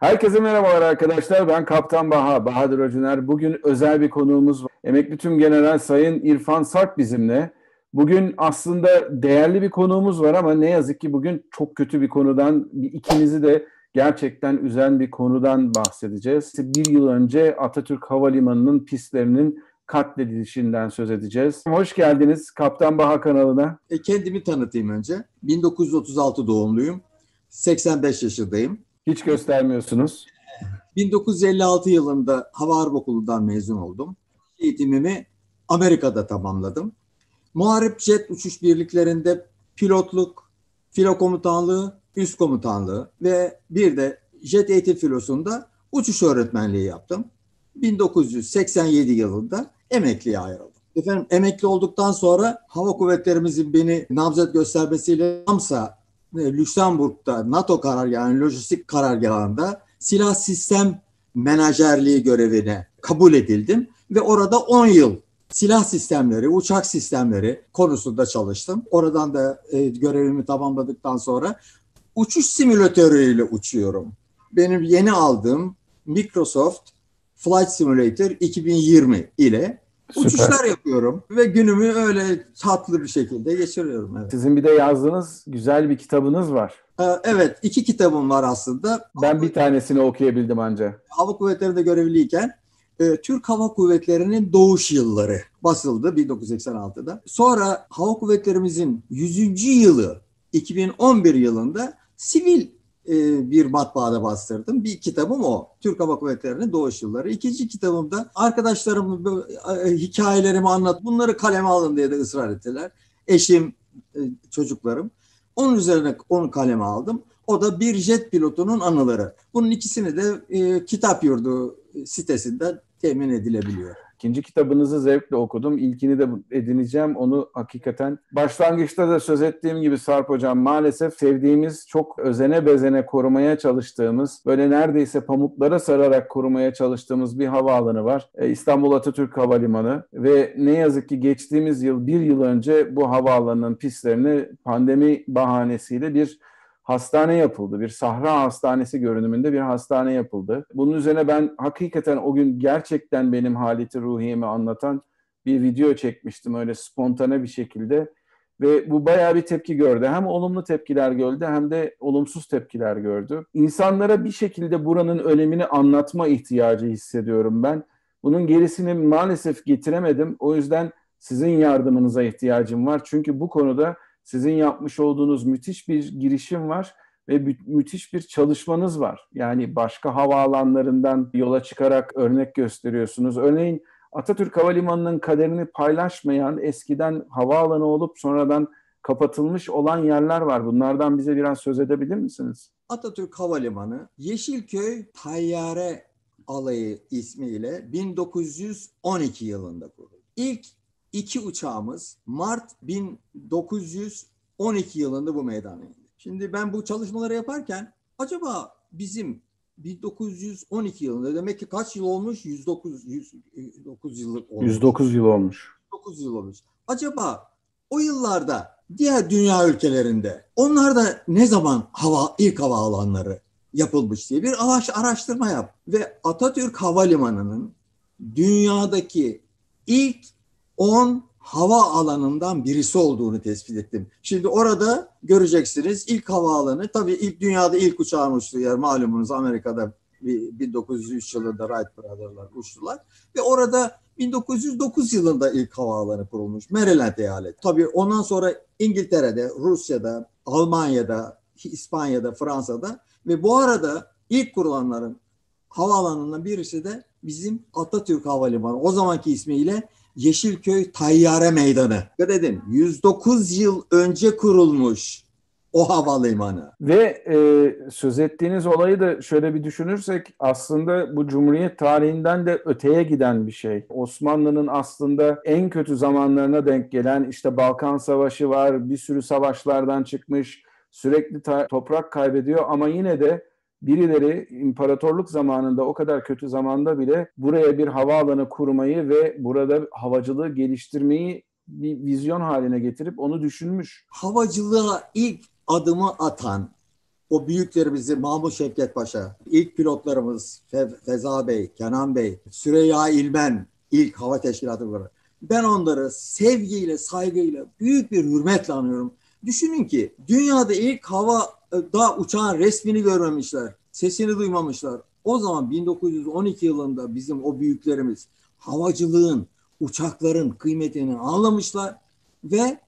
Herkese merhabalar arkadaşlar. Ben Kaptan Baha, Bahadır Öcüner. Bugün özel bir konuğumuz var. Emekli Tüm General Sayın İrfan Sarp bizimle. Bugün aslında değerli bir konuğumuz var ama ne yazık ki bugün çok kötü bir konudan, ikimizi de gerçekten üzen bir konudan bahsedeceğiz. Bir yıl önce Atatürk Havalimanı'nın pistlerinin katledilişinden söz edeceğiz. Hoş geldiniz Kaptan Baha kanalına. E, kendimi tanıtayım önce. 1936 doğumluyum. 85 yaşındayım. Hiç göstermiyorsunuz. 1956 yılında Hava Harp Okulu'ndan mezun oldum. Eğitimimi Amerika'da tamamladım. Muharip jet uçuş birliklerinde pilotluk, filo komutanlığı, üst komutanlığı ve bir de jet eğitim filosunda uçuş öğretmenliği yaptım. 1987 yılında emekliye ayrıldım. Efendim emekli olduktan sonra hava kuvvetlerimizin beni namzet göstermesiyle Amsa, Lüksemburg'da NATO karargahı, lojistik karargahında silah sistem menajerliği görevine kabul edildim ve orada 10 yıl silah sistemleri, uçak sistemleri konusunda çalıştım. Oradan da e, görevimi tamamladıktan sonra uçuş simülatörüyle uçuyorum. Benim yeni aldığım Microsoft Flight Simulator 2020 ile Süper. uçuşlar yapıyorum ve günümü öyle tatlı bir şekilde geçiriyorum. Evet. Sizin bir de yazdığınız güzel bir kitabınız var. Ee, evet, iki kitabım var aslında. Ben bir tanesini okuyabildim ancak. Hava Kuvvetleri'nde görevliyken e, Türk Hava Kuvvetleri'nin doğuş yılları basıldı 1986'da. Sonra Hava Kuvvetlerimizin 100. yılı 2011 yılında sivil e, bir matbaada bastırdım. Bir kitabım o. Türk Hava Kuvvetleri'nin doğuş yılları. İkinci kitabım da arkadaşlarım e, hikayelerimi anlat. Bunları kaleme alın diye de ısrar ettiler. Eşim, e, çocuklarım. Onun üzerine onu kaleme aldım. O da bir jet pilotunun anıları. Bunun ikisini de kitap yurdu sitesinden temin edilebiliyor. İkinci kitabınızı zevkle okudum. İlkini de edineceğim. Onu hakikaten başlangıçta da söz ettiğim gibi Sarp Hocam maalesef sevdiğimiz, çok özene bezene korumaya çalıştığımız, böyle neredeyse pamuklara sararak korumaya çalıştığımız bir havaalanı var. E, İstanbul Atatürk Havalimanı ve ne yazık ki geçtiğimiz yıl, bir yıl önce bu havaalanının pistlerini pandemi bahanesiyle bir hastane yapıldı. Bir sahra hastanesi görünümünde bir hastane yapıldı. Bunun üzerine ben hakikaten o gün gerçekten benim haleti ruhiyemi anlatan bir video çekmiştim öyle spontane bir şekilde. Ve bu bayağı bir tepki gördü. Hem olumlu tepkiler gördü hem de olumsuz tepkiler gördü. İnsanlara bir şekilde buranın önemini anlatma ihtiyacı hissediyorum ben. Bunun gerisini maalesef getiremedim. O yüzden sizin yardımınıza ihtiyacım var. Çünkü bu konuda sizin yapmış olduğunuz müthiş bir girişim var ve mü- müthiş bir çalışmanız var. Yani başka havaalanlarından yola çıkarak örnek gösteriyorsunuz. Örneğin Atatürk Havalimanı'nın kaderini paylaşmayan eskiden havaalanı olup sonradan kapatılmış olan yerler var. Bunlardan bize biraz söz edebilir misiniz? Atatürk Havalimanı Yeşilköy Tayyare Alayı ismiyle 1912 yılında kuruldu. İlk iki uçağımız Mart 1912 yılında bu meydana indi. Şimdi ben bu çalışmaları yaparken acaba bizim 1912 yılında demek ki kaç yıl olmuş? 109 109 yıl olmuş. 109 yıl olmuş. 109 yıl olmuş. Acaba o yıllarda diğer dünya ülkelerinde onlarda ne zaman hava ilk hava alanları yapılmış diye bir araştırma yap ve Atatürk Havalimanı'nın dünyadaki ilk 10 hava alanından birisi olduğunu tespit ettim. Şimdi orada göreceksiniz ilk havaalanı tabii ilk dünyada ilk uçağın uçtuğu yer malumunuz Amerika'da 1903 yılında Wright Brothers'lar uçtular ve orada 1909 yılında ilk havaalanı kurulmuş Maryland eyaleti. Tabii ondan sonra İngiltere'de, Rusya'da, Almanya'da, İspanya'da, Fransa'da ve bu arada ilk kurulanların havaalanından birisi de bizim Atatürk Havalimanı. O zamanki ismiyle Yeşilköy Tayyare Meydanı. Dikkat edin 109 yıl önce kurulmuş o havalimanı. Ve e, söz ettiğiniz olayı da şöyle bir düşünürsek aslında bu Cumhuriyet tarihinden de öteye giden bir şey. Osmanlı'nın aslında en kötü zamanlarına denk gelen işte Balkan Savaşı var, bir sürü savaşlardan çıkmış, sürekli toprak kaybediyor ama yine de birileri imparatorluk zamanında o kadar kötü zamanda bile buraya bir havaalanı kurmayı ve burada havacılığı geliştirmeyi bir vizyon haline getirip onu düşünmüş. Havacılığa ilk adımı atan o büyüklerimizi Mahmut Şevket Paşa, ilk pilotlarımız Fe Feza Bey, Kenan Bey, Süreyya İlmen, ilk hava teşkilatı olarak. Ben onları sevgiyle, saygıyla, büyük bir hürmetle anıyorum. Düşünün ki dünyada ilk havada uçağın resmini görmemişler, sesini duymamışlar. O zaman 1912 yılında bizim o büyüklerimiz havacılığın, uçakların kıymetini anlamışlar ve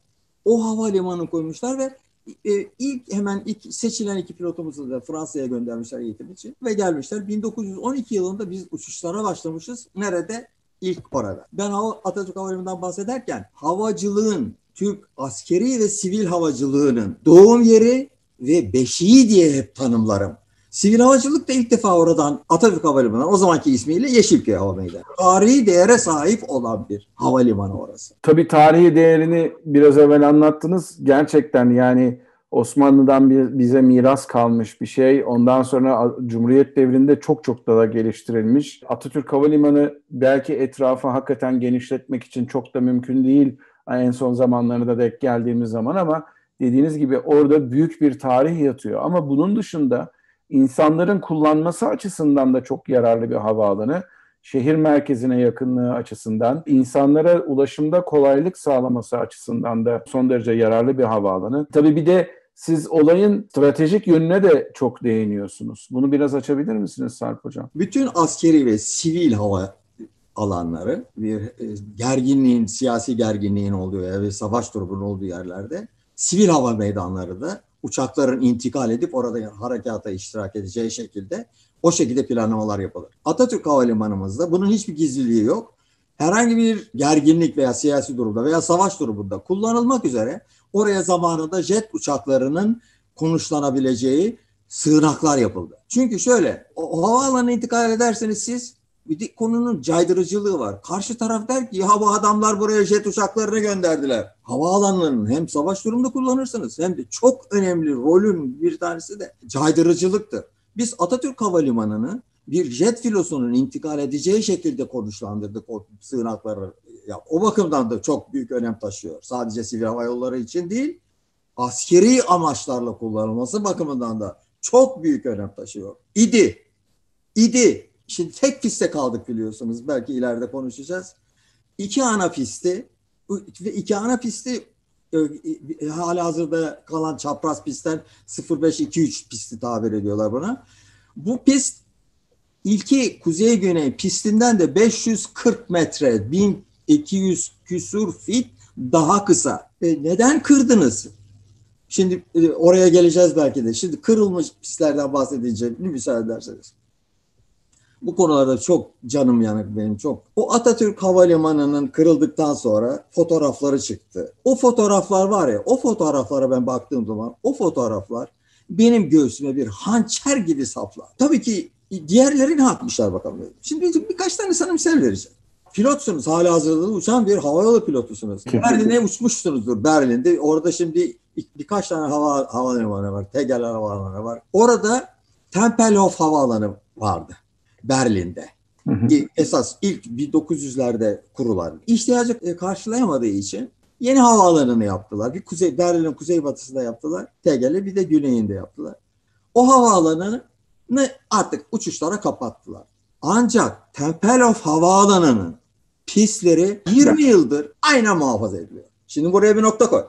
o havalimanı koymuşlar ve e, ilk hemen ilk seçilen iki pilotumuzu da Fransa'ya göndermişler eğitim için ve gelmişler. 1912 yılında biz uçuşlara başlamışız. Nerede? İlk orada. Ben Atatürk Havalimanı'ndan bahsederken havacılığın Türk askeri ve sivil havacılığının doğum yeri ve beşiği diye hep tanımlarım. Sivil havacılık da ilk defa oradan Atatürk Havalimanı o zamanki ismiyle Yeşilköy Hava Meydanı. Tarihi değere sahip olan bir havalimanı orası. Tabii tarihi değerini biraz evvel anlattınız. Gerçekten yani Osmanlı'dan bir, bize miras kalmış bir şey. Ondan sonra Cumhuriyet devrinde çok çok daha geliştirilmiş. Atatürk Havalimanı belki etrafı hakikaten genişletmek için çok da mümkün değil. En son zamanlarında denk geldiğimiz zaman ama dediğiniz gibi orada büyük bir tarih yatıyor. Ama bunun dışında insanların kullanması açısından da çok yararlı bir havaalanı. Şehir merkezine yakınlığı açısından, insanlara ulaşımda kolaylık sağlaması açısından da son derece yararlı bir havaalanı. Tabii bir de siz olayın stratejik yönüne de çok değiniyorsunuz. Bunu biraz açabilir misiniz Sarp Hocam? Bütün askeri ve sivil hava alanları bir e, gerginliğin, siyasi gerginliğin olduğu ve savaş durumunun olduğu yerlerde sivil hava meydanları da uçakların intikal edip orada harekata iştirak edeceği şekilde o şekilde planlamalar yapılır. Atatürk Havalimanımızda bunun hiçbir gizliliği yok. Herhangi bir gerginlik veya siyasi durumda veya savaş durumunda kullanılmak üzere oraya zamanında jet uçaklarının konuşlanabileceği sığınaklar yapıldı. Çünkü şöyle o havaalanına intikal ederseniz siz bir konunun caydırıcılığı var. Karşı taraf der ki ya bu adamlar buraya jet uçaklarını gönderdiler. Havaalanlarının hem savaş durumunda kullanırsınız hem de çok önemli rolün bir tanesi de caydırıcılıktır. Biz Atatürk Havalimanı'nı bir jet filosunun intikal edeceği şekilde konuşlandırdık o sığınakları. Ya, o bakımdan da çok büyük önem taşıyor. Sadece sivil hava yolları için değil, askeri amaçlarla kullanılması bakımından da çok büyük önem taşıyor. İdi. İdi. Şimdi tek pistte kaldık biliyorsunuz. Belki ileride konuşacağız. İki ana pisti ve iki ana pisti e, e, hala hazırda kalan çapraz pistten 05-2-3 pisti tabir ediyorlar buna. Bu pist ilki kuzey güney pistinden de 540 metre 1200 küsur fit daha kısa. E neden kırdınız? Şimdi e, oraya geleceğiz belki de. Şimdi kırılmış pistlerden bahsedince müsaade ederseniz. Bu konularda çok canım yanık benim çok. O Atatürk Havalimanı'nın kırıldıktan sonra fotoğrafları çıktı. O fotoğraflar var ya, o fotoğraflara ben baktığım zaman o fotoğraflar benim göğsüme bir hançer gibi saplar. Tabii ki diğerlerini atmışlar bakalım. Şimdi birkaç tane sana misal vereceğim. Pilotsunuz, hala hazırda uçan bir havayolu pilotusunuz. Berlin'e uçmuşsunuzdur Berlin'de. Orada şimdi birkaç tane hava havalimanı var. Tegel havalimanı var. Orada Tempelhof havaalanı vardı. Berlin'de. Hı hı. Esas ilk 1900'lerde kurulan ihtiyacı e, karşılayamadığı için yeni havaalanını yaptılar. Bir kuzey Berlin'in kuzeybatısında yaptılar. Tegel'i bir de güneyinde yaptılar. O havaalanını artık uçuşlara kapattılar. Ancak Tempelhof Havaalanı'nın pistleri 20 yıldır aynen muhafaza ediliyor. Şimdi buraya bir nokta koy.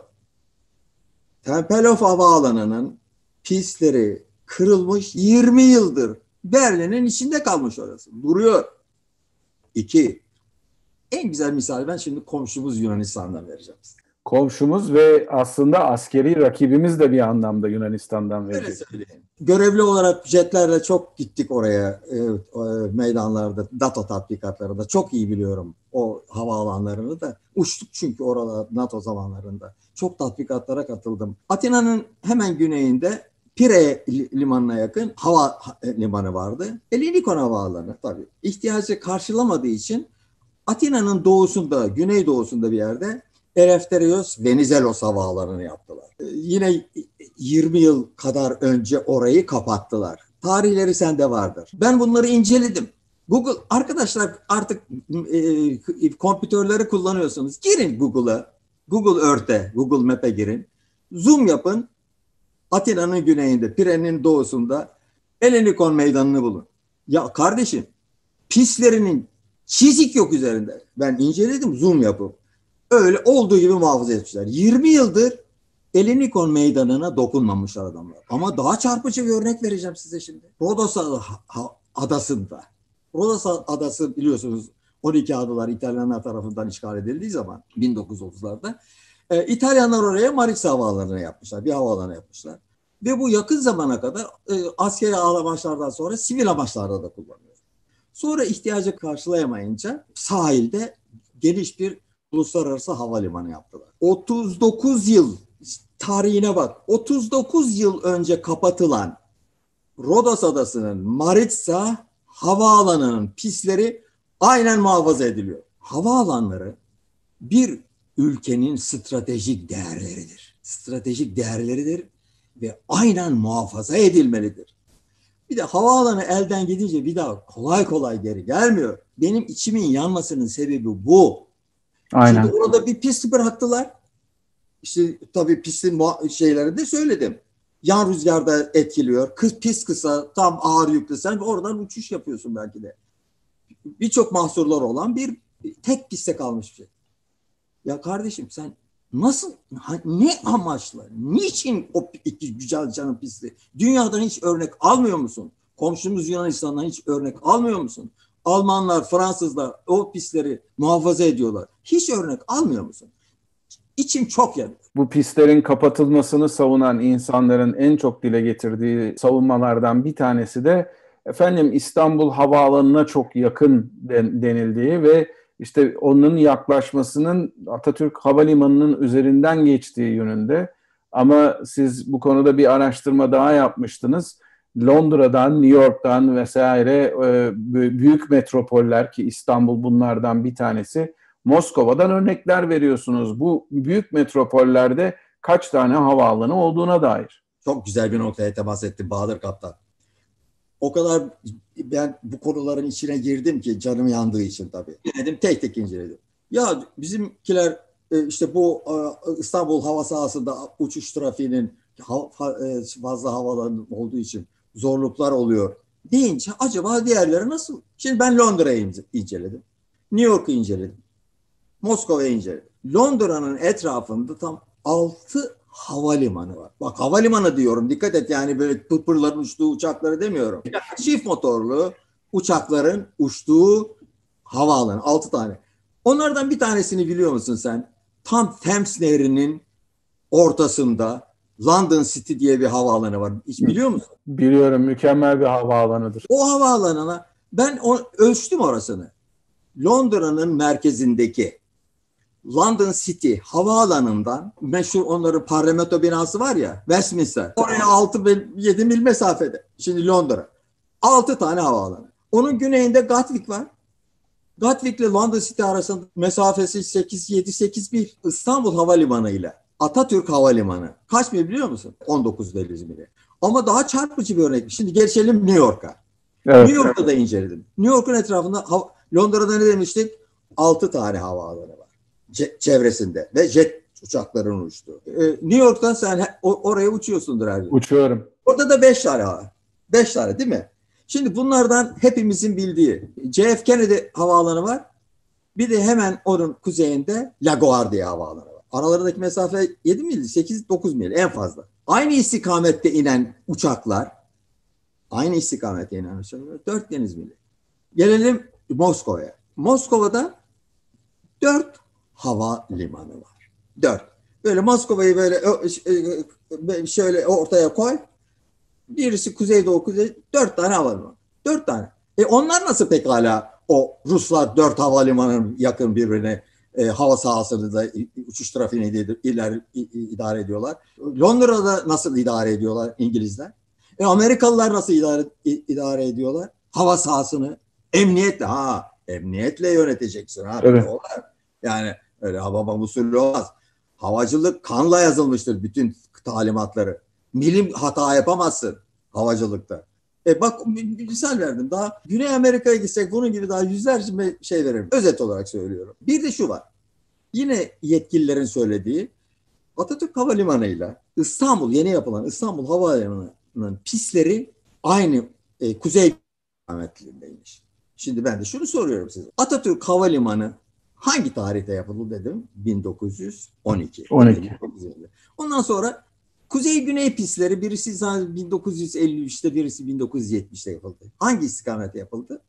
Tempelhof Havaalanı'nın pistleri kırılmış 20 yıldır Berlin'in içinde kalmış orası. Duruyor. İki. En güzel misal ben şimdi komşumuz Yunanistan'dan vereceğim size. Komşumuz ve aslında askeri rakibimiz de bir anlamda Yunanistan'dan verecek. Görevli olarak jetlerle çok gittik oraya e, e, meydanlarda, NATO tatbikatlarında. Çok iyi biliyorum o havaalanlarını da. Uçtuk çünkü orada NATO zamanlarında. Çok tatbikatlara katıldım. Atina'nın hemen güneyinde Pire limanına yakın hava limanı vardı. Elinikon havaalanı tabii. İhtiyacı karşılamadığı için Atina'nın doğusunda, güneydoğusunda bir yerde Eleftherios Venizelos havaalanını yaptılar. Ee, yine 20 yıl kadar önce orayı kapattılar. Tarihleri sende vardır. Ben bunları inceledim. Google arkadaşlar artık e, kompütörleri kullanıyorsunuz. Girin Google'a. Google Earth'e, Google Map'e girin. Zoom yapın Atina'nın güneyinde, Pirene'nin doğusunda Elenikon Meydanı'nı bulun. Ya kardeşim pistlerinin çizik yok üzerinde. Ben inceledim zoom yapıp. Öyle olduğu gibi muhafaza etmişler. 20 yıldır Elenikon meydanına dokunmamışlar adamlar. Ama daha çarpıcı bir örnek vereceğim size şimdi. Rodos adasında. Rodos adası biliyorsunuz 12 adalar İtalyanlar tarafından işgal edildiği zaman 1930'larda e, İtalyanlar oraya Maritza havaalanı yapmışlar. Bir havaalanı yapmışlar. Ve bu yakın zamana kadar e, askeri amaçlardan sonra sivil amaçlarda da kullanılıyor. Sonra ihtiyacı karşılayamayınca sahilde geniş bir uluslararası havalimanı yaptılar. 39 yıl tarihine bak. 39 yıl önce kapatılan Rodos Adası'nın Maritza havaalanının pistleri aynen muhafaza ediliyor. Havaalanları bir ülkenin stratejik değerleridir. Stratejik değerleridir ve aynen muhafaza edilmelidir. Bir de havaalanı elden gidince bir daha kolay kolay geri gelmiyor. Benim içimin yanmasının sebebi bu. Aynen. Şimdi orada bir pist bıraktılar. İşte tabii pistin şeyleri de söyledim. Yan rüzgarda etkiliyor. Kız pis kısa, tam ağır yüklü. Sen oradan uçuş yapıyorsun belki de. Birçok mahsurlar olan bir tek piste kalmış bir şey. Ya kardeşim sen nasıl, ne amaçla, niçin o iki güzel canın pisti? Dünyadan hiç örnek almıyor musun? Komşumuz Yunanistan'dan hiç örnek almıyor musun? Almanlar, Fransızlar o pistleri muhafaza ediyorlar. Hiç örnek almıyor musun? İçim çok yanıyor. Bu pistlerin kapatılmasını savunan insanların en çok dile getirdiği savunmalardan bir tanesi de efendim İstanbul Havaalanı'na çok yakın denildiği ve işte onun yaklaşmasının Atatürk Havalimanı'nın üzerinden geçtiği yönünde. Ama siz bu konuda bir araştırma daha yapmıştınız. Londra'dan, New York'tan vesaire e, büyük metropoller ki İstanbul bunlardan bir tanesi. Moskova'dan örnekler veriyorsunuz. Bu büyük metropollerde kaç tane havaalanı olduğuna dair. Çok güzel bir noktaya temas etti Bahadır Kaptan o kadar ben bu konuların içine girdim ki canım yandığı için tabii. Dedim tek tek inceledim. Ya bizimkiler e, işte bu e, İstanbul hava sahasında uçuş trafiğinin e, fazla havaların olduğu için zorluklar oluyor deyince acaba diğerleri nasıl? Şimdi ben Londra'yı inceledim. New York'u inceledim. Moskova'yı inceledim. Londra'nın etrafında tam 6 havalimanı var. Bak havalimanı diyorum. Dikkat et yani böyle pırpırların uçtuğu uçakları demiyorum. Çift motorlu uçakların uçtuğu havaalanı. Altı tane. Onlardan bir tanesini biliyor musun sen? Tam Thames Nehri'nin ortasında London City diye bir havaalanı var. Hiç biliyor musun? Biliyorum. Mükemmel bir havaalanıdır. O havaalanına ben o, ölçtüm orasını. Londra'nın merkezindeki London City havaalanından meşhur onların parlamento binası var ya Westminster. Oraya 6 mil 7 mil mesafede. Şimdi Londra. 6 tane havaalanı. Onun güneyinde Gatwick var. Gatwick ile London City arasında mesafesi 8 7 8 mil. İstanbul Havalimanı ile Atatürk Havalimanı kaç mil biliyor musun? 19 mil İzmir'e. Ama daha çarpıcı bir örnek. Şimdi geçelim New York'a. Evet. New York'ta da inceledim. New York'un etrafında Londra'da ne demiştik? 6 tane havaalanı var çevresinde ve jet uçakların uçtu. Ee, New York'tan sen oraya uçuyorsundur her gün. Uçuyorum. Orada da beş tane var. Beş tane değil mi? Şimdi bunlardan hepimizin bildiği JF Kennedy havaalanı var. Bir de hemen onun kuzeyinde LaGuardia havaalanı var. Aralarındaki mesafe 7 mil, 8-9 mil en fazla. Aynı istikamette inen uçaklar, aynı istikamette inen uçaklar 4 deniz mili. Gelelim Moskova'ya. Moskova'da 4 hava limanı var. Dört. Böyle Moskova'yı böyle e, şöyle ortaya koy. Birisi kuzeydoğu kuzey. Dört tane havalimanı. Dört tane. E onlar nasıl pekala o Ruslar dört havalimanının yakın birbirine e, hava sahasını da uçuş trafiğini iler, idare ediyorlar. Londra'da nasıl idare ediyorlar İngilizler? E, Amerikalılar nasıl idare, idare ediyorlar? Hava sahasını emniyetle ha emniyetle yöneteceksin ha. Evet. Yani Öyle Hababam usulü olmaz. Havacılık kanla yazılmıştır bütün talimatları. Milim hata yapamazsın havacılıkta. E bak bir misal verdim. Daha Güney Amerika'ya gitsek bunun gibi daha yüzlerce şey veririm. Özet olarak söylüyorum. Bir de şu var. Yine yetkililerin söylediği Atatürk Havalimanı'yla İstanbul yeni yapılan İstanbul Havalimanı'nın pistleri aynı e, kuzey istikametlerindeymiş. Şimdi ben de şunu soruyorum size. Atatürk Havalimanı hangi tarihte yapıldı dedim? 1912. 12. Ondan sonra Kuzey-Güney pistleri birisi 1953'te birisi 1970'te yapıldı. Hangi istikamette yapıldı?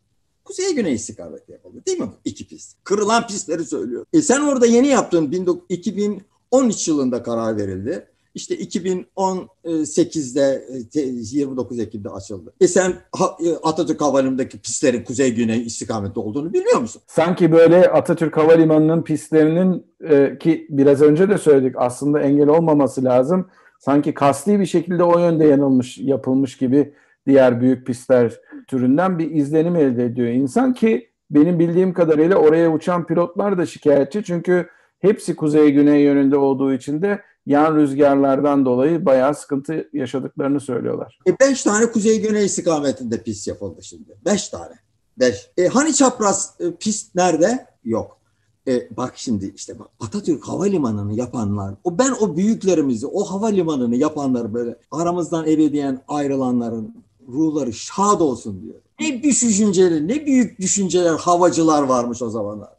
Kuzey-Güney istikamette yapıldı değil mi? İki pist. Kırılan pistleri söylüyor. E sen orada yeni yaptın 2013 yılında karar verildi. İşte 2018'de 29 e, Ekim'de açıldı. E sen e, Atatürk Havalimanı'ndaki pistlerin kuzey-güney istikamette olduğunu biliyor musun? Sanki böyle Atatürk Havalimanı'nın pistlerinin e, ki biraz önce de söyledik aslında engel olmaması lazım. Sanki kasti bir şekilde o yönde yanılmış, yapılmış gibi diğer büyük pistler türünden bir izlenim elde ediyor insan ki benim bildiğim kadarıyla oraya uçan pilotlar da şikayetçi çünkü hepsi kuzey-güney yönünde olduğu için de yan rüzgarlardan dolayı bayağı sıkıntı yaşadıklarını söylüyorlar. E beş tane kuzey-güney istikametinde pist yapıldı şimdi. Beş tane. Beş. E hani çapraz e, pist nerede? Yok. E, bak şimdi işte bak Atatürk Havalimanı'nı yapanlar, o ben o büyüklerimizi, o havalimanını yapanlar böyle aramızdan ebediyen ayrılanların ruhları şad olsun diyor. Ne düşünceler, ne büyük düşünceler, havacılar varmış o zamanlar.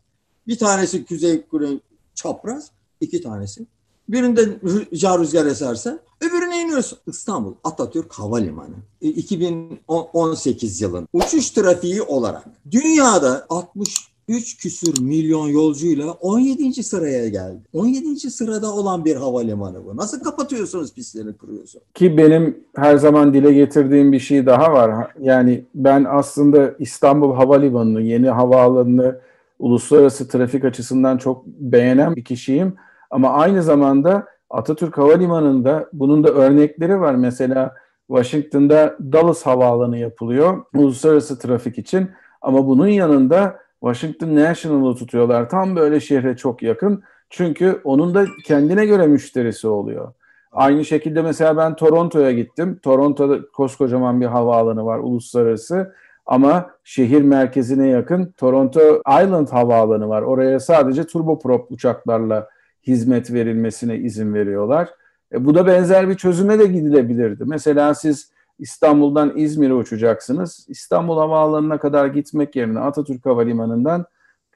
Bir tanesi kuzey güney çapraz, iki tanesi Birinde rüzgar rüzgar eserse öbürüne iniyorsun. İstanbul Atatürk Havalimanı 2018 e, yılın uçuş trafiği olarak dünyada 63 küsür milyon yolcuyla 17. sıraya geldi. 17. sırada olan bir havalimanı bu. Nasıl kapatıyorsunuz pistlerini kuruyorsun? Ki benim her zaman dile getirdiğim bir şey daha var. Yani ben aslında İstanbul Havalimanı'nı, yeni havaalanını uluslararası trafik açısından çok beğenen bir kişiyim. Ama aynı zamanda Atatürk Havalimanı'nda bunun da örnekleri var. Mesela Washington'da Dulles Havaalanı yapılıyor uluslararası trafik için. Ama bunun yanında Washington National'ı tutuyorlar. Tam böyle şehre çok yakın. Çünkü onun da kendine göre müşterisi oluyor. Aynı şekilde mesela ben Toronto'ya gittim. Toronto'da koskocaman bir havaalanı var uluslararası. Ama şehir merkezine yakın Toronto Island Havaalanı var. Oraya sadece turboprop uçaklarla hizmet verilmesine izin veriyorlar. E, bu da benzer bir çözüme de gidilebilirdi. Mesela siz İstanbul'dan İzmir'e uçacaksınız. İstanbul Havaalanı'na kadar gitmek yerine Atatürk Havalimanı'ndan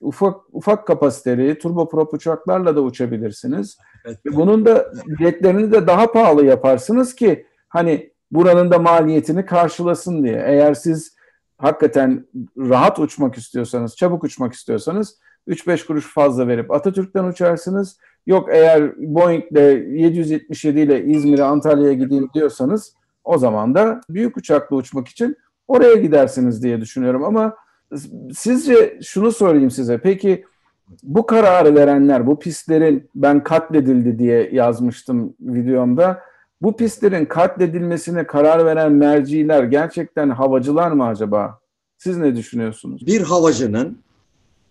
ufak ufak kapasiteli turboprop uçaklarla da uçabilirsiniz. Evet. Bunun da biletlerini de daha pahalı yaparsınız ki hani buranın da maliyetini karşılasın diye. Eğer siz hakikaten rahat uçmak istiyorsanız, çabuk uçmak istiyorsanız 3-5 kuruş fazla verip Atatürk'ten uçarsınız. Yok eğer Boeing'le 777 ile İzmir'e Antalya'ya gideyim diyorsanız o zaman da büyük uçakla uçmak için oraya gidersiniz diye düşünüyorum ama sizce şunu sorayım size. Peki bu kararı verenler, bu pistlerin ben katledildi diye yazmıştım videomda. Bu pistlerin katledilmesine karar veren merciler gerçekten havacılar mı acaba? Siz ne düşünüyorsunuz? Bir havacının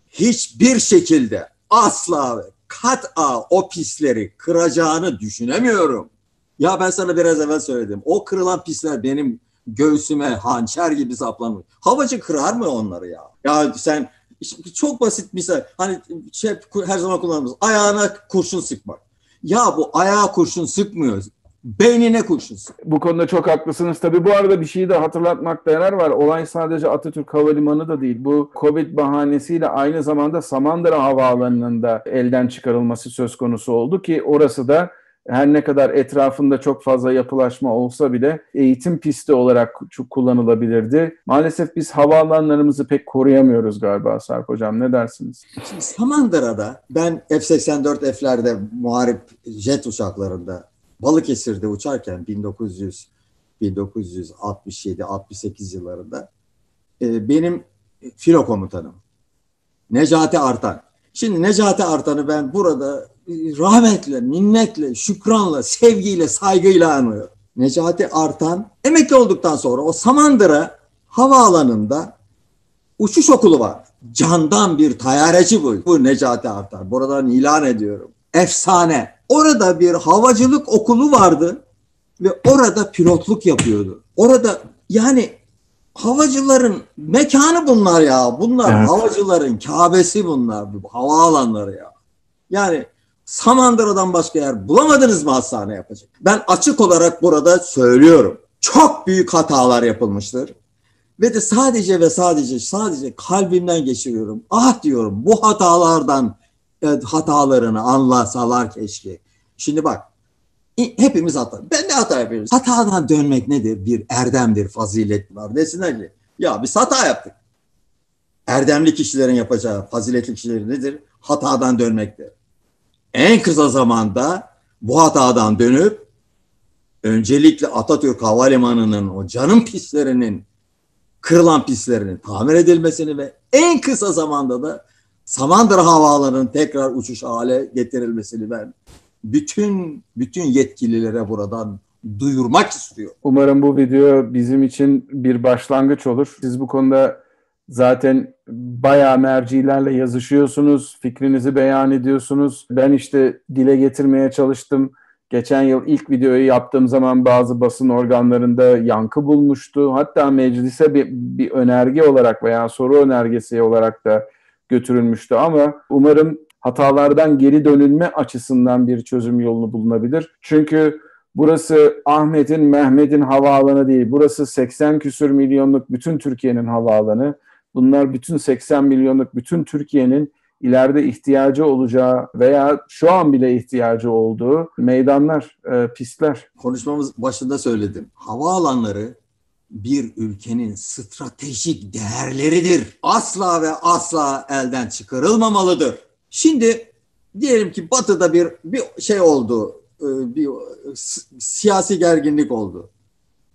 hiçbir şekilde asla kat'a o pisleri kıracağını düşünemiyorum. Ya ben sana biraz evvel söyledim. O kırılan pisler benim göğsüme hançer gibi saplanmış. Havacı kırar mı onları ya? Ya sen çok basit misal. Hani şey her zaman kullanırız. Ayağına kurşun sıkmak. Ya bu ayağa kurşun sıkmıyor beynine kurşun Bu konuda çok haklısınız. Tabii bu arada bir şeyi de hatırlatmakta yarar var. Olay sadece Atatürk Havalimanı da değil. Bu Covid bahanesiyle aynı zamanda Samandıra Havaalanı'nın da elden çıkarılması söz konusu oldu ki orası da her ne kadar etrafında çok fazla yapılaşma olsa bile eğitim pisti olarak çok kullanılabilirdi. Maalesef biz havaalanlarımızı pek koruyamıyoruz galiba Sarp Hocam. Ne dersiniz? Şimdi Samandıra'da ben F-84F'lerde muharip jet uçaklarında Balıkesir'de uçarken 1900 1967-68 yıllarında e, benim filo komutanım Necati Artan. Şimdi Necati Artan'ı ben burada e, rahmetle, minnetle, şükranla, sevgiyle, saygıyla anıyorum. Necati Artan emekli olduktan sonra o Samandıra havaalanında uçuş okulu var. Candan bir tayareci bu. Bu Necati Artan. Buradan ilan ediyorum. Efsane. Orada bir havacılık okulu vardı ve orada pilotluk yapıyordu. Orada yani havacıların mekanı bunlar ya. Bunlar evet. havacıların Kabe'si bunlar. Bu havaalanları ya. Yani Samandıra'dan başka yer bulamadınız mı hastane yapacak? Ben açık olarak burada söylüyorum. Çok büyük hatalar yapılmıştır. Ve de sadece ve sadece sadece kalbimden geçiriyorum. Ah diyorum bu hatalardan hatalarını anlasalar keşke. Şimdi bak hepimiz hata. Ben de hata yapıyoruz. Hatadan dönmek nedir? Bir erdemdir, fazilet var. Desinler ki ya biz hata yaptık. Erdemli kişilerin yapacağı faziletli kişilerin nedir? Hatadan dönmektir. En kısa zamanda bu hatadan dönüp öncelikle Atatürk Havalimanı'nın o canım pislerinin kırılan pislerinin tamir edilmesini ve en kısa zamanda da Samandıra Havaalanı'nın tekrar uçuş hale getirilmesini ben bütün bütün yetkililere buradan duyurmak istiyor. Umarım bu video bizim için bir başlangıç olur. Siz bu konuda zaten bayağı mercilerle yazışıyorsunuz, fikrinizi beyan ediyorsunuz. Ben işte dile getirmeye çalıştım. Geçen yıl ilk videoyu yaptığım zaman bazı basın organlarında yankı bulmuştu. Hatta meclise bir, bir önerge olarak veya soru önergesi olarak da götürülmüştü ama umarım hatalardan geri dönülme açısından bir çözüm yolunu bulunabilir. Çünkü burası Ahmet'in, Mehmet'in havaalanı değil. Burası 80 küsür milyonluk bütün Türkiye'nin havaalanı. Bunlar bütün 80 milyonluk bütün Türkiye'nin ileride ihtiyacı olacağı veya şu an bile ihtiyacı olduğu meydanlar, e, pistler. Konuşmamız başında söyledim. Havaalanları bir ülkenin stratejik değerleridir. Asla ve asla elden çıkarılmamalıdır. Şimdi diyelim ki Batı'da bir bir şey oldu, e, bir siyasi gerginlik oldu.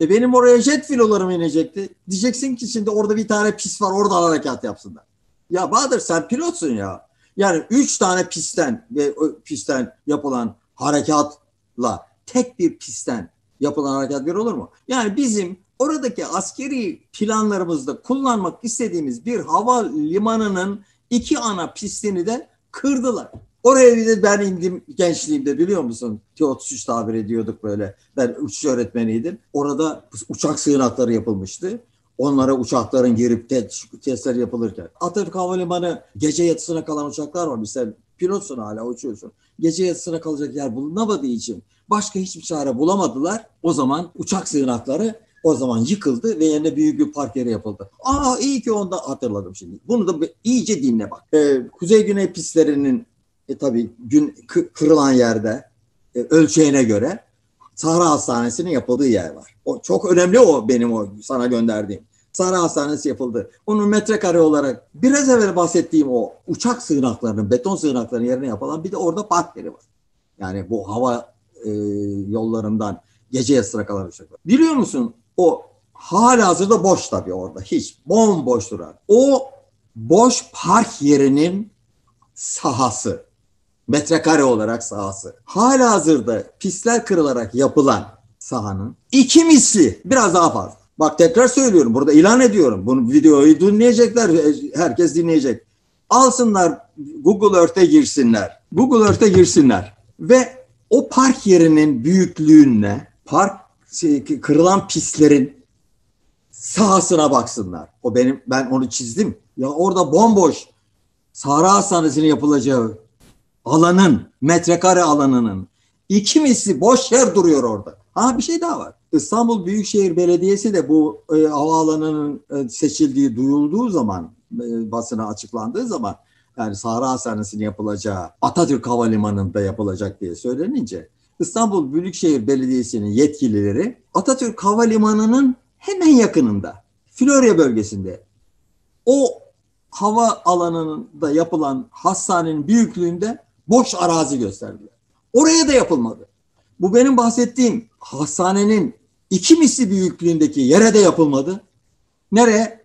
E benim oraya jet filolarım inecekti. Diyeceksin ki şimdi orada bir tane pis var, orada harekat yapsınlar. Ya Bahadır sen pilotsun ya. Yani üç tane pistten ve pistten yapılan harekatla tek bir pistten yapılan harekat bir olur mu? Yani bizim oradaki askeri planlarımızda kullanmak istediğimiz bir hava limanının iki ana pistini de kırdılar. Oraya bir de ben indim gençliğimde biliyor musun? T-33 tabir ediyorduk böyle. Ben uçuş öğretmeniydim. Orada uçak sığınakları yapılmıştı. Onlara uçakların girip testler yapılırken. Atatürk Havalimanı gece yatısına kalan uçaklar var. Mesela pilotsun hala uçuyorsun. Gece yatısına kalacak yer bulunamadığı için başka hiçbir çare bulamadılar. O zaman uçak sığınakları o zaman yıkıldı ve yerine büyük bir park yeri yapıldı. Aa iyi ki onda hatırladım şimdi. Bunu da iyice dinle bak. Ee, Kuzey Güney pistlerinin e, tabii gün kırılan yerde e, ölçeğine göre Sahra Hastanesi'nin yapıldığı yer var. O çok önemli o benim o sana gönderdiğim. Sahra Hastanesi yapıldı. Onun metrekare olarak biraz evvel bahsettiğim o uçak sığınaklarının, beton sığınaklarının yerine yapılan bir de orada park yeri var. Yani bu hava e, yollarından gece yasına kalan uçaklar. Biliyor musun o hala hazırda boş tabii orada. Hiç bomboş duran. O boş park yerinin sahası metrekare olarak sahası. Hala hazırda pistler kırılarak yapılan sahanın iki misli biraz daha fazla. Bak tekrar söylüyorum burada ilan ediyorum. Bunu videoyu dinleyecekler. Herkes dinleyecek. Alsınlar Google Earth'e girsinler. Google Earth'e girsinler. Ve o park yerinin büyüklüğüne park şey, kırılan pistlerin sahasına baksınlar. O benim ben onu çizdim. Ya orada bomboş Sahra Hastanesi'nin yapılacağı alanın, metrekare alanının iki misli boş yer duruyor orada. Ha bir şey daha var. İstanbul Büyükşehir Belediyesi de bu e, havaalanının e, seçildiği, duyulduğu zaman, e, basına açıklandığı zaman yani Sahra Hastanesi'nin yapılacağı, Atatürk Havalimanı'nda yapılacak diye söylenince İstanbul Büyükşehir Belediyesi'nin yetkilileri Atatürk Havalimanı'nın hemen yakınında, Florya bölgesinde o hava alanında yapılan hastanenin büyüklüğünde boş arazi gösterdiler. Oraya da yapılmadı. Bu benim bahsettiğim hastanenin iki misli büyüklüğündeki yere de yapılmadı. Nereye?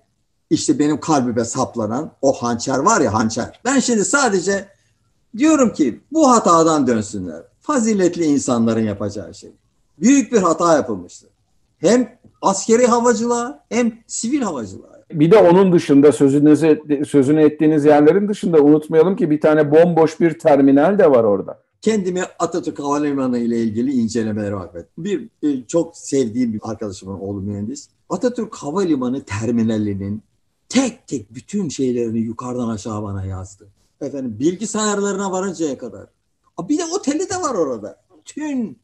İşte benim kalbime saplanan o hançer var ya hançer. Ben şimdi sadece diyorum ki bu hatadan dönsünler. Faziletli insanların yapacağı şey. Büyük bir hata yapılmıştır. Hem askeri havacılığa hem sivil havacılığa. Bir de onun dışında sözünüzü, sözünü ettiğiniz yerlerin dışında unutmayalım ki bir tane bomboş bir terminal de var orada. Kendimi Atatürk Havalimanı ile ilgili incelemelere vakfettim. Bir e, çok sevdiğim bir arkadaşımın oğlu mühendis. Atatürk Havalimanı terminalinin tek tek bütün şeylerini yukarıdan aşağı bana yazdı. Efendim bilgisayarlarına varıncaya kadar Bir de oteli de var orada. Bütün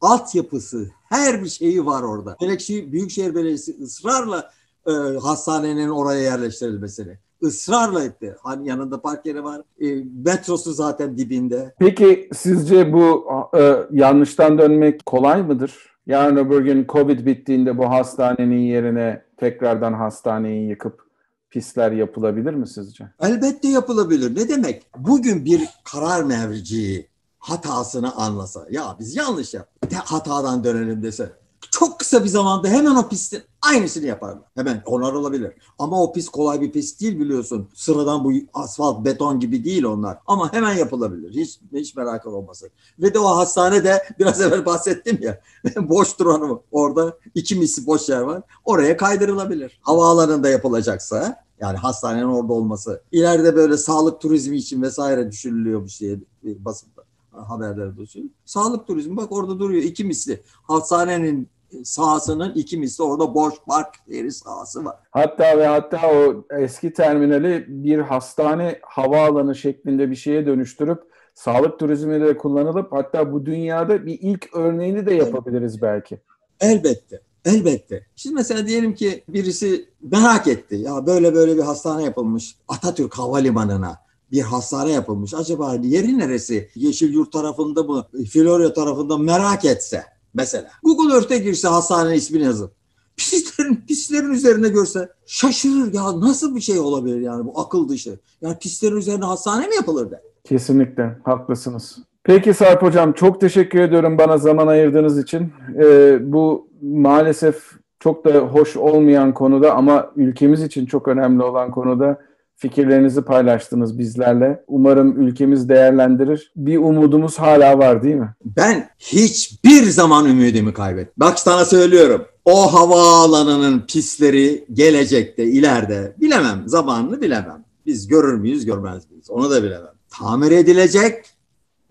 altyapısı, her bir şeyi var orada. Melekşehir Büyükşehir Belediyesi ısrarla e, hastanenin oraya yerleştirilmesini ısrarla etti. Hani yanında park yeri var. E, metrosu zaten dibinde. Peki sizce bu e, yanlıştan dönmek kolay mıdır? Yarın öbür gün Covid bittiğinde bu hastanenin yerine tekrardan hastaneyi yıkıp pisler yapılabilir mi sizce? Elbette yapılabilir. Ne demek? Bugün bir karar mevciyi hatasını anlasa, ya biz yanlış yaptık, hatadan dönelim dese, çok kısa bir zamanda hemen o pistin aynısını yaparlar. Hemen onar olabilir. Ama o pist kolay bir pist değil biliyorsun. Sıradan bu asfalt, beton gibi değil onlar. Ama hemen yapılabilir. Hiç hiç merak olmasın. Ve de o hastane de biraz evvel bahsettim ya. boş duran orada iki misli boş yer var. Oraya kaydırılabilir. Havaalanında yapılacaksa yani hastanenin orada olması. İleride böyle sağlık turizmi için vesaire düşünülüyor diye basında haberlerde düşün. Sağlık turizmi bak orada duruyor iki misli. Hastanenin sahasının iki misli orada boş park yeri sahası var. Hatta ve hatta o eski terminali bir hastane havaalanı şeklinde bir şeye dönüştürüp sağlık turizmi de kullanılıp hatta bu dünyada bir ilk örneğini de yapabiliriz belki. Elbette. Elbette. Şimdi mesela diyelim ki birisi merak etti. Ya böyle böyle bir hastane yapılmış Atatürk Havalimanı'na bir hastane yapılmış. Acaba yeri neresi? Yeşil Yurt tarafında mı? Florya tarafında merak etse mesela. Google Earth'e girse hastanenin ismini yazıp pislerin, pislerin üzerine görse şaşırır ya nasıl bir şey olabilir yani bu akıl dışı. Yani pislerin üzerine hastane mi yapılır der. Kesinlikle haklısınız. Peki Sarp Hocam çok teşekkür ediyorum bana zaman ayırdığınız için. Ee, bu maalesef çok da hoş olmayan konuda ama ülkemiz için çok önemli olan konuda fikirlerinizi paylaştınız bizlerle. Umarım ülkemiz değerlendirir. Bir umudumuz hala var değil mi? Ben hiçbir zaman ümidimi kaybet. Bak sana söylüyorum. O havaalanının pisleri gelecekte, ileride bilemem. Zamanını bilemem. Biz görür müyüz, görmez miyiz? Onu da bilemem. Tamir edilecek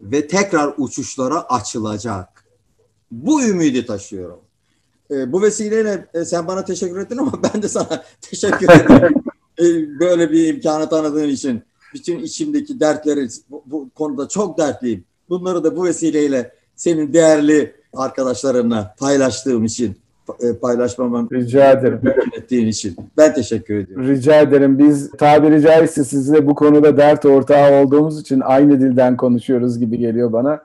ve tekrar uçuşlara açılacak. Bu ümidi taşıyorum. E, bu vesileyle e, sen bana teşekkür ettin ama ben de sana teşekkür ederim. E, böyle bir imkanı tanıdığın için bütün içimdeki dertleri bu, bu konuda çok dertliyim. Bunları da bu vesileyle senin değerli arkadaşlarınla paylaştığım için e, paylaşmamın rica ederim. ettiğin için. Ben teşekkür ediyorum. Rica ederim. Biz tabiri caizse sizle bu konuda dert ortağı olduğumuz için aynı dilden konuşuyoruz gibi geliyor bana.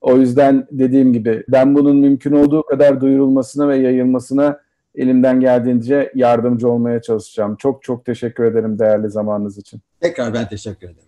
O yüzden dediğim gibi ben bunun mümkün olduğu kadar duyurulmasına ve yayılmasına elimden geldiğince yardımcı olmaya çalışacağım. Çok çok teşekkür ederim değerli zamanınız için. Tekrar ben teşekkür ederim.